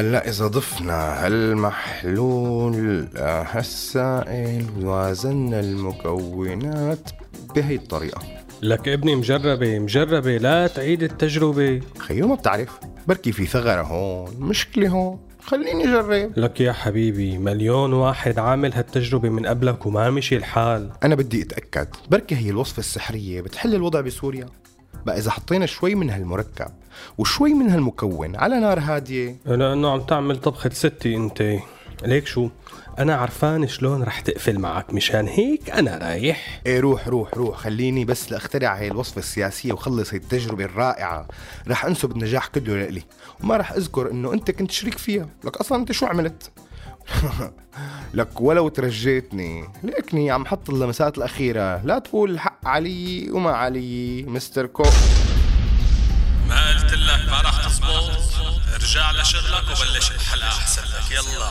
هلا إذا ضفنا هالمحلول هالسائل ووازنا المكونات بهي الطريقة. لك ابني مجربة مجربة لا تعيد التجربة. خيو ما بتعرف بركي في ثغرة هون مشكلة هون. خليني أجرب لك يا حبيبي مليون واحد عامل هالتجربة من قبلك وما مشي الحال. أنا بدي أتأكد بركي هي الوصفة السحرية بتحل الوضع بسوريا؟ بقى إذا حطينا شوي من هالمركب وشوي من هالمكون على نار هادية. لأنه عم تعمل طبخة ستي أنت. ليك شو؟ أنا عرفان شلون رح تقفل معك مشان هيك أنا رايح. إيه روح روح روح. خليني بس لأخترع هاي الوصفة السياسية وخلص هاي التجربة الرائعة. رح أنسب النجاح كله لإلي. وما رح أذكر إنه أنت كنت شريك فيها. لك أصلا أنت شو عملت؟ لك ولو ترجيتني. ليكني عم حط اللمسات الأخيرة. لا تقول الحق علي وما علي مستر كو. ما قلت لك ما راح تزبط ارجع لشغلك وبلش الحلقة أحسن لك. يلا.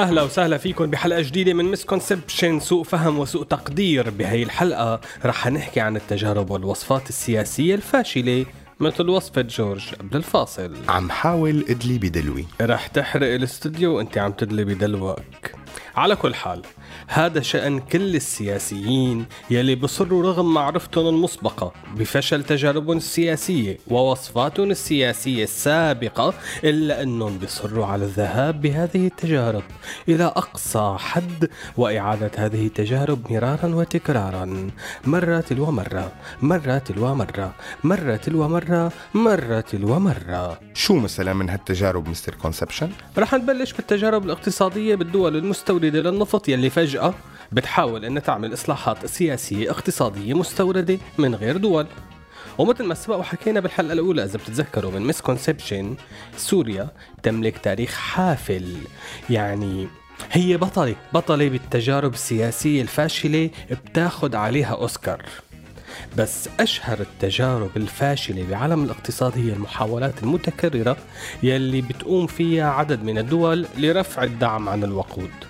أهلا وسهلا فيكم بحلقة جديدة من misconception سوء فهم وسوء تقدير بهي الحلقة. رح نحكي عن التجارب والوصفات السياسية الفاشلة مثل وصفة جورج قبل الفاصل. عم حاول ادلي بدلوي. رح تحرق الاستوديو وانت عم تدلي بدلوك. على كل حال هذا شأن كل السياسيين يلي بصروا رغم معرفتهم المسبقة بفشل تجاربهم السياسية ووصفاتهم السياسية السابقة إلا أنهم بصروا على الذهاب بهذه التجارب إلى أقصى حد وإعادة هذه التجارب مرارا وتكرارا. مرة تلو مرة مرة تلو مرة مرة تلو مرة مرة تلو مرة شو مثلا من هالتجارب Mr. Conception رح نبلش بالتجارب الاقتصادية بالدول المستوردة للنفط يلي فجأة بتحاول أن تعمل إصلاحات سياسية اقتصادية مستوردة من غير دول. ومثل ما سبق وحكينا بالحلقة الأولى إذا بتتذكروا من misconception سوريا تملك تاريخ حافل. يعني هي بطلة بطلة بالتجارب السياسية الفاشلة بتاخد عليها أوسكار. بس أشهر التجارب الفاشلة بعالم الاقتصاد هي المحاولات المتكررة يلي بتقوم فيها عدد من الدول لرفع الدعم عن الوقود.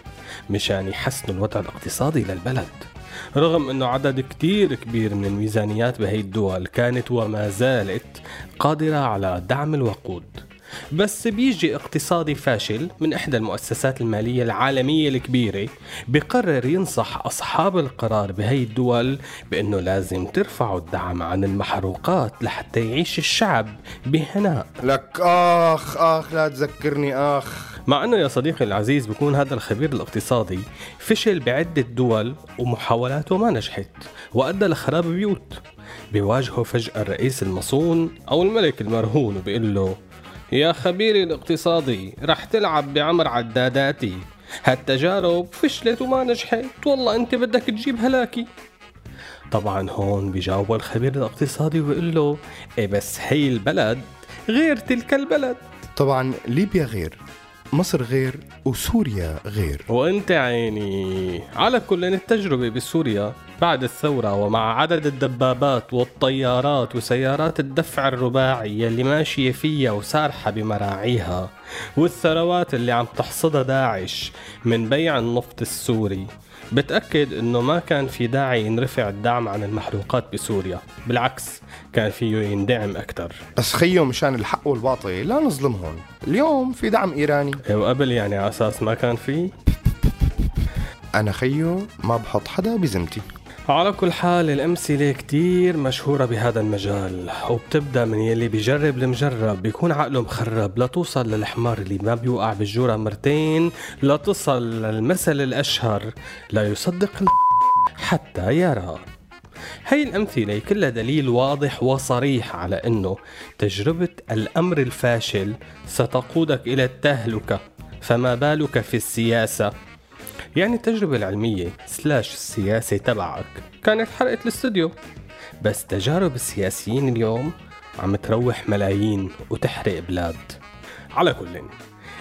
مشان يحسنوا الوضع الاقتصادي للبلد. رغم أنه عدد كتير كبير من الميزانيات بهي الدول كانت وما زالت قادرة على دعم الوقود. بس بيجي اقتصادي فاشل من إحدى المؤسسات المالية العالمية الكبيرة بقرر ينصح أصحاب القرار بهي الدول بأنه لازم ترفعوا الدعم عن المحروقات لحتى يعيش الشعب بهناء. لك آخ آخ لا تذكرني آخ. مع أنه يا صديقي العزيز بيكون هذا الخبير الاقتصادي فشل بعدة دول ومحاولاته ما نجحت وأدى لخراب بيوت. بيواجهه فجأة الرئيس المصون أو الملك المرهون وبيقول له يا خبيري الاقتصادي رح تلعب بعمر عداداتي. هالتجارب فشلت وما نجحت. والله أنت بدك تجيب هلاكي. طبعا هون بيجاوب الخبير الاقتصادي ويقول له إيه بس هي البلد غير تلك البلد. طبعا ليبيا غير مصر غير وسوريا غير. وأنت عيني. على كل التجربة بسوريا بعد الثورة ومع عدد الدبابات والطيارات وسيارات الدفع الرباعي يلي ماشية فيها وسارحة بمراعيها والثروات اللي عم تحصدها داعش من بيع النفط السوري. بتأكد إنه ما كان في داعي ينرفع الدعم عن المحروقات بسوريا بالعكس كان فيه يندعم أكثر بس خيو مشان الحق والباطل لا نظلمهم. اليوم في دعم إيراني. وقبل يعني على أساس ما كان في؟ أنا خيو ما بحط حدا بذمتي على كل حال الأمثلة كتير مشهورة بهذا المجال وبتبدأ من يلي بيجرب المجرب بيكون عقله مخرب لتوصل للحمار اللي ما بيوقع بالجورة مرتين لتصل للمثل الأشهر لا يصدق حتى يرى. هي الأمثلة كلها دليل واضح وصريح على أنه تجربة الأمر الفاشل ستقودك إلى التهلكة فما بالك في السياسة؟ يعني التجربة العلمية سلاش السياسة تبعك كانت حرقة الاستوديو. بس تجارب السياسيين اليوم عم تروح ملايين وتحرق بلاد. على كل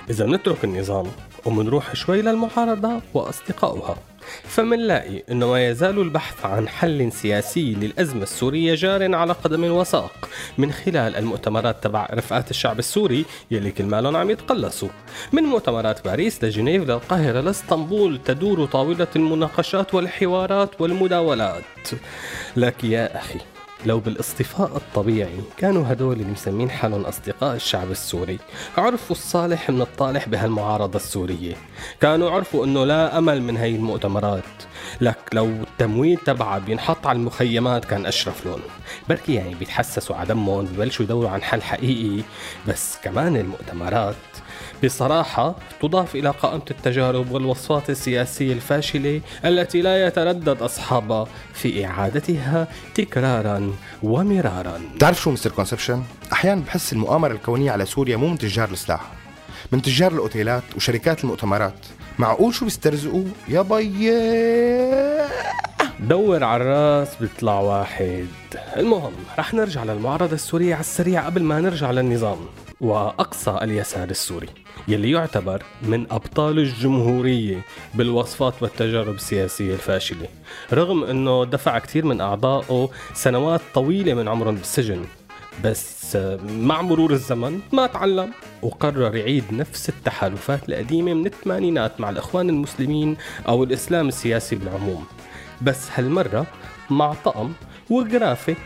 إذا نترك النظام ومنروح شوي للمعارضة وأصدقائها. فمنلاقي أنه ما يزال البحث عن حل سياسي للأزمة السورية جار على قدم وساق من خلال المؤتمرات تبع رفقات الشعب السوري يلي كل مالهم عم يتقلصوا. من مؤتمرات باريس لجنيف للقاهرة لاسطنبول تدور طاولة المناقشات والحوارات والمداولات. لك يا أخي. لو بالاصطفاء الطبيعي كانوا هدول اللي مسمين حالهم أصدقاء الشعب السوري. عرفوا الصالح من الطالح بهالمعارضة السورية. كانوا عرفوا أنه لا أمل من هاي المؤتمرات. لك لو التمويل تبعها بينحط على المخيمات كان أشرف لهم. بركي يعني بيتحسسوا على دمهم ببلشوا يدوروا عن حل حقيقي. بس كمان المؤتمرات بصراحة تضاف إلى قائمة التجارب والوصفات السياسية الفاشلة التي لا يتردد أصحابها في إعادتها تكرارا ومرارا. بتعرف شو مستر كونسبشن؟ أحيانا بحس المؤامرة الكونية على سوريا مو من تجار السلاح من تجار الأوتيلات وشركات المؤتمرات. معقول شو بيسترزقوا؟ يا بيي! دور على الراس بيطلع واحد. المهم رح نرجع للمعارضة السورية على السريع قبل ما نرجع للنظام وأقصى اليسار السوري يلي يعتبر من أبطال الجمهورية بالوصفات والتجارب السياسية الفاشلة. رغم أنه دفع كثير من أعضائه سنوات طويلة من عمرهم بالسجن بس مع مرور الزمن ما تعلم وقرر يعيد نفس التحالفات القديمة من الثمانينات مع الإخوان المسلمين أو الإسلام السياسي بالعموم. بس هالمرة مع طقم وجرافيك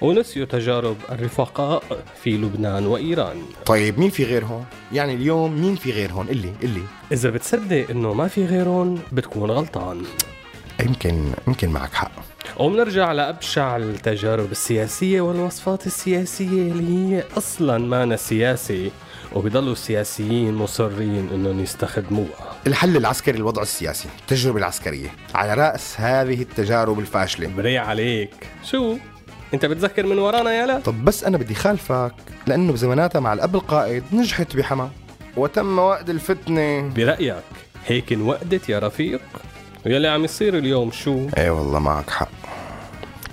ونسيوا تجارب الرفقاء في لبنان وإيران. طيب مين في غيرهم؟ يعني اليوم مين في غيرهم؟ اللي اللي إذا بتصدق إنه ما في غيرهم بتكون غلطان. يمكن يمكن معك حق. وبنرجع لأبشع التجارب السياسية والوصفات السياسية اللي هي أصلا ما سياسي. وبيضلوا السياسيين مصرين إنهم يستخدموها. الحل العسكري للوضع السياسي التجربة العسكرية. على رأس هذه التجارب الفاشلة. بري عليك. شو؟ أنت بتذكر من ورانا يالا طب بس أنا بدي خالفك لأنه بزماناتها مع الأب القائد نجحت بحما. وتم وقت الفتنة. برأيك هيك انوقدت يا رفيق؟ ويلي عم يصير اليوم شو؟ إيه والله معك حق.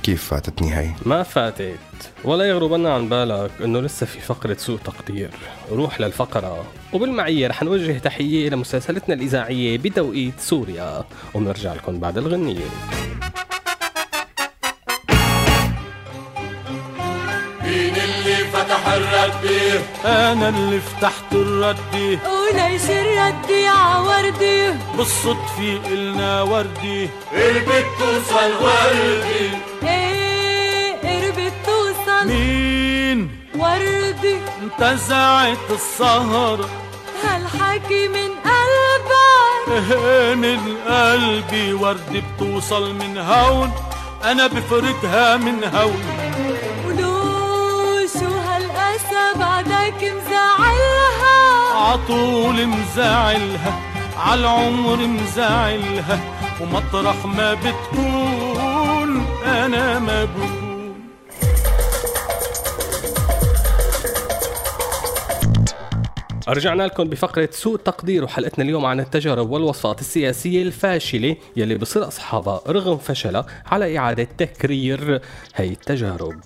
كيف فاتتني هي ما فاتت ولا يغربن عن بالك إنه لسه في فقرة سوء تقدير. روح للفقرة. وبالمعية رح نوجه تحية لمسلسلتنا الإذاعية بتوقيت سوريا. ونرجع لكم بعد الغنية. مين اللي فتح الردي أنا اللي فتحت الردي وليش الردي عوردي بالصدفة قلنا وردي. قلبك توصل وردي مين وردي انتزعت السهرة هالحكي من قلبك. من قلبي وردي بتوصل من هون. أنا بفرقها من هون. ولو شو هالقسى بعدك مزعلها. عطول مزعلها عالعمر مزعلها ومطرح ما بتكون. أنا ما بكون. رجعنا لكم بفقرة سوء تقدير وحلقتنا اليوم عن التجارب والوصفات السياسية الفاشلة يلي بصير أصحابها رغم فشلها على إعادة تكرير هي التجارب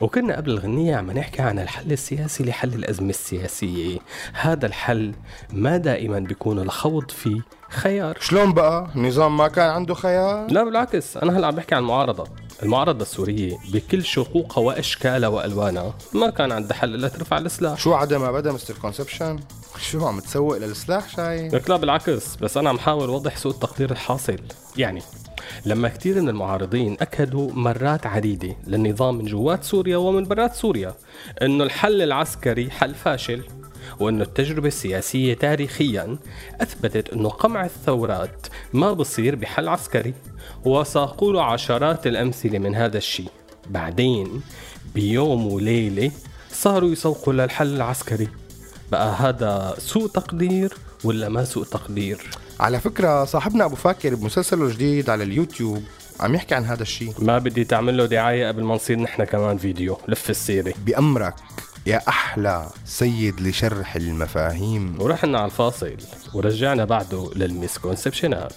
وكنا قبل الغنية عم نحكي عن الحل السياسي لحل الأزمة السياسية هذا الحل ما دائما بيكون الخوض فيه خيار شلون بقى؟ النظام ما كان عنده خيار؟ لا بالعكس أنا هلأ عم بحكي عن المعارضه المعارضه السوريه بكل شقوقها واشكالها والوانها ما كان عندها حل إلا ترفع السلاح شو عدا ما بدا Mr. Conception؟ شو عم تسوق للسلاح شايف؟ لك لا بالعكس بس أنا عم حاول أوضح سوء التقدير الحاصل يعني لما كثير من المعارضين أكدوا مرات عديدة للنظام من جوات سوريا ومن برات سوريا إنه الحل العسكري حل فاشل وانه التجربة السياسية تاريخيا أثبتت انه قمع الثورات ما بصير بحل عسكري وساقوا له عشرات الأمثلة من هذا الشيء. بعدين بيوم وليلة صاروا يسوقوا للحل العسكري. بقى هذا سوء تقدير ولا ما سوء تقدير؟ على فكرة صاحبنا أبو فاكر بمسلسله الجديد على اليوتيوب عم يحكي عن هذا الشيء. ما بدي تعمل له دعاية قبل ما نصير نحن كمان فيديو. لف السيرة. بأمرك. يا أحلى سيد لشرح المفاهيم. ورحنا على الفاصل ورجعنا بعده للمسكونسبشنات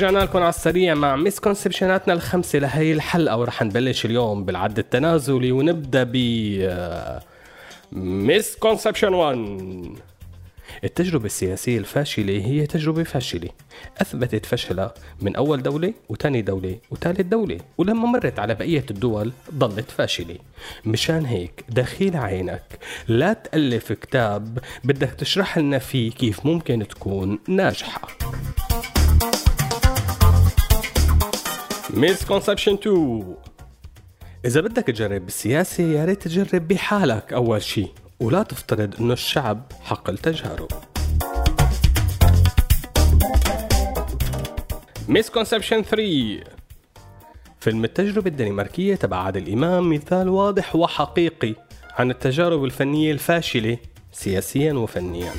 رجعنا لكم على السريع مع مسكونسبشناتنا الخمسة لهي الحلقة ورح نبلش اليوم بالعد التنازلي ونبدأ ب مسكونسبشن 1 التجربة السياسية الفاشلة هي تجربة فاشلة. أثبتت فشلها من أول دولة وتاني دولة وثالث دولة ولما مرت على بقية الدول ضلت فاشلة. مشان هيك دخيل عينك. لا تألف كتاب بدك تشرح لنا فيه كيف ممكن تكون ناجحة. misconception 2 إذا بدك تجرب بالسياسة يا ريت تجرب بحالك أول شي ولا تفترض إنه الشعب حق التجارب. misconception 3 فيلم التجربة الدنماركية تبع عادل إمام مثال واضح وحقيقي عن التجارب الفنية الفاشلة سياسيا وفنيا.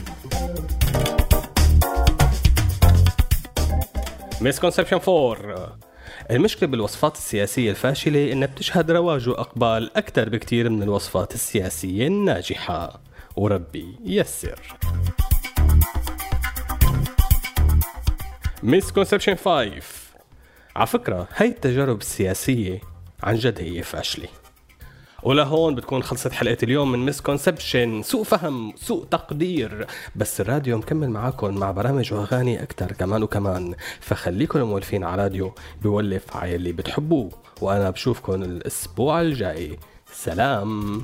misconception 4 المشكلة بالوصفات السياسية الفاشلة إنها بتشهد رواج وإقبال أكثر بكتير من الوصفات السياسية الناجحة. وربي يسر misconception 5 على فكرة هاي التجارب السياسية عن جد هي فاشلة. ولهون بتكون خلصت حلقة اليوم من misconception سوء فهم سوء تقدير. بس الراديو مكمل معاكم مع برامج وأغاني أكتر كمان وكمان. فخليكم مولفين على راديو بولف على اللي بتحبوه. وأنا بشوفكم الأسبوع الجاي. سلام.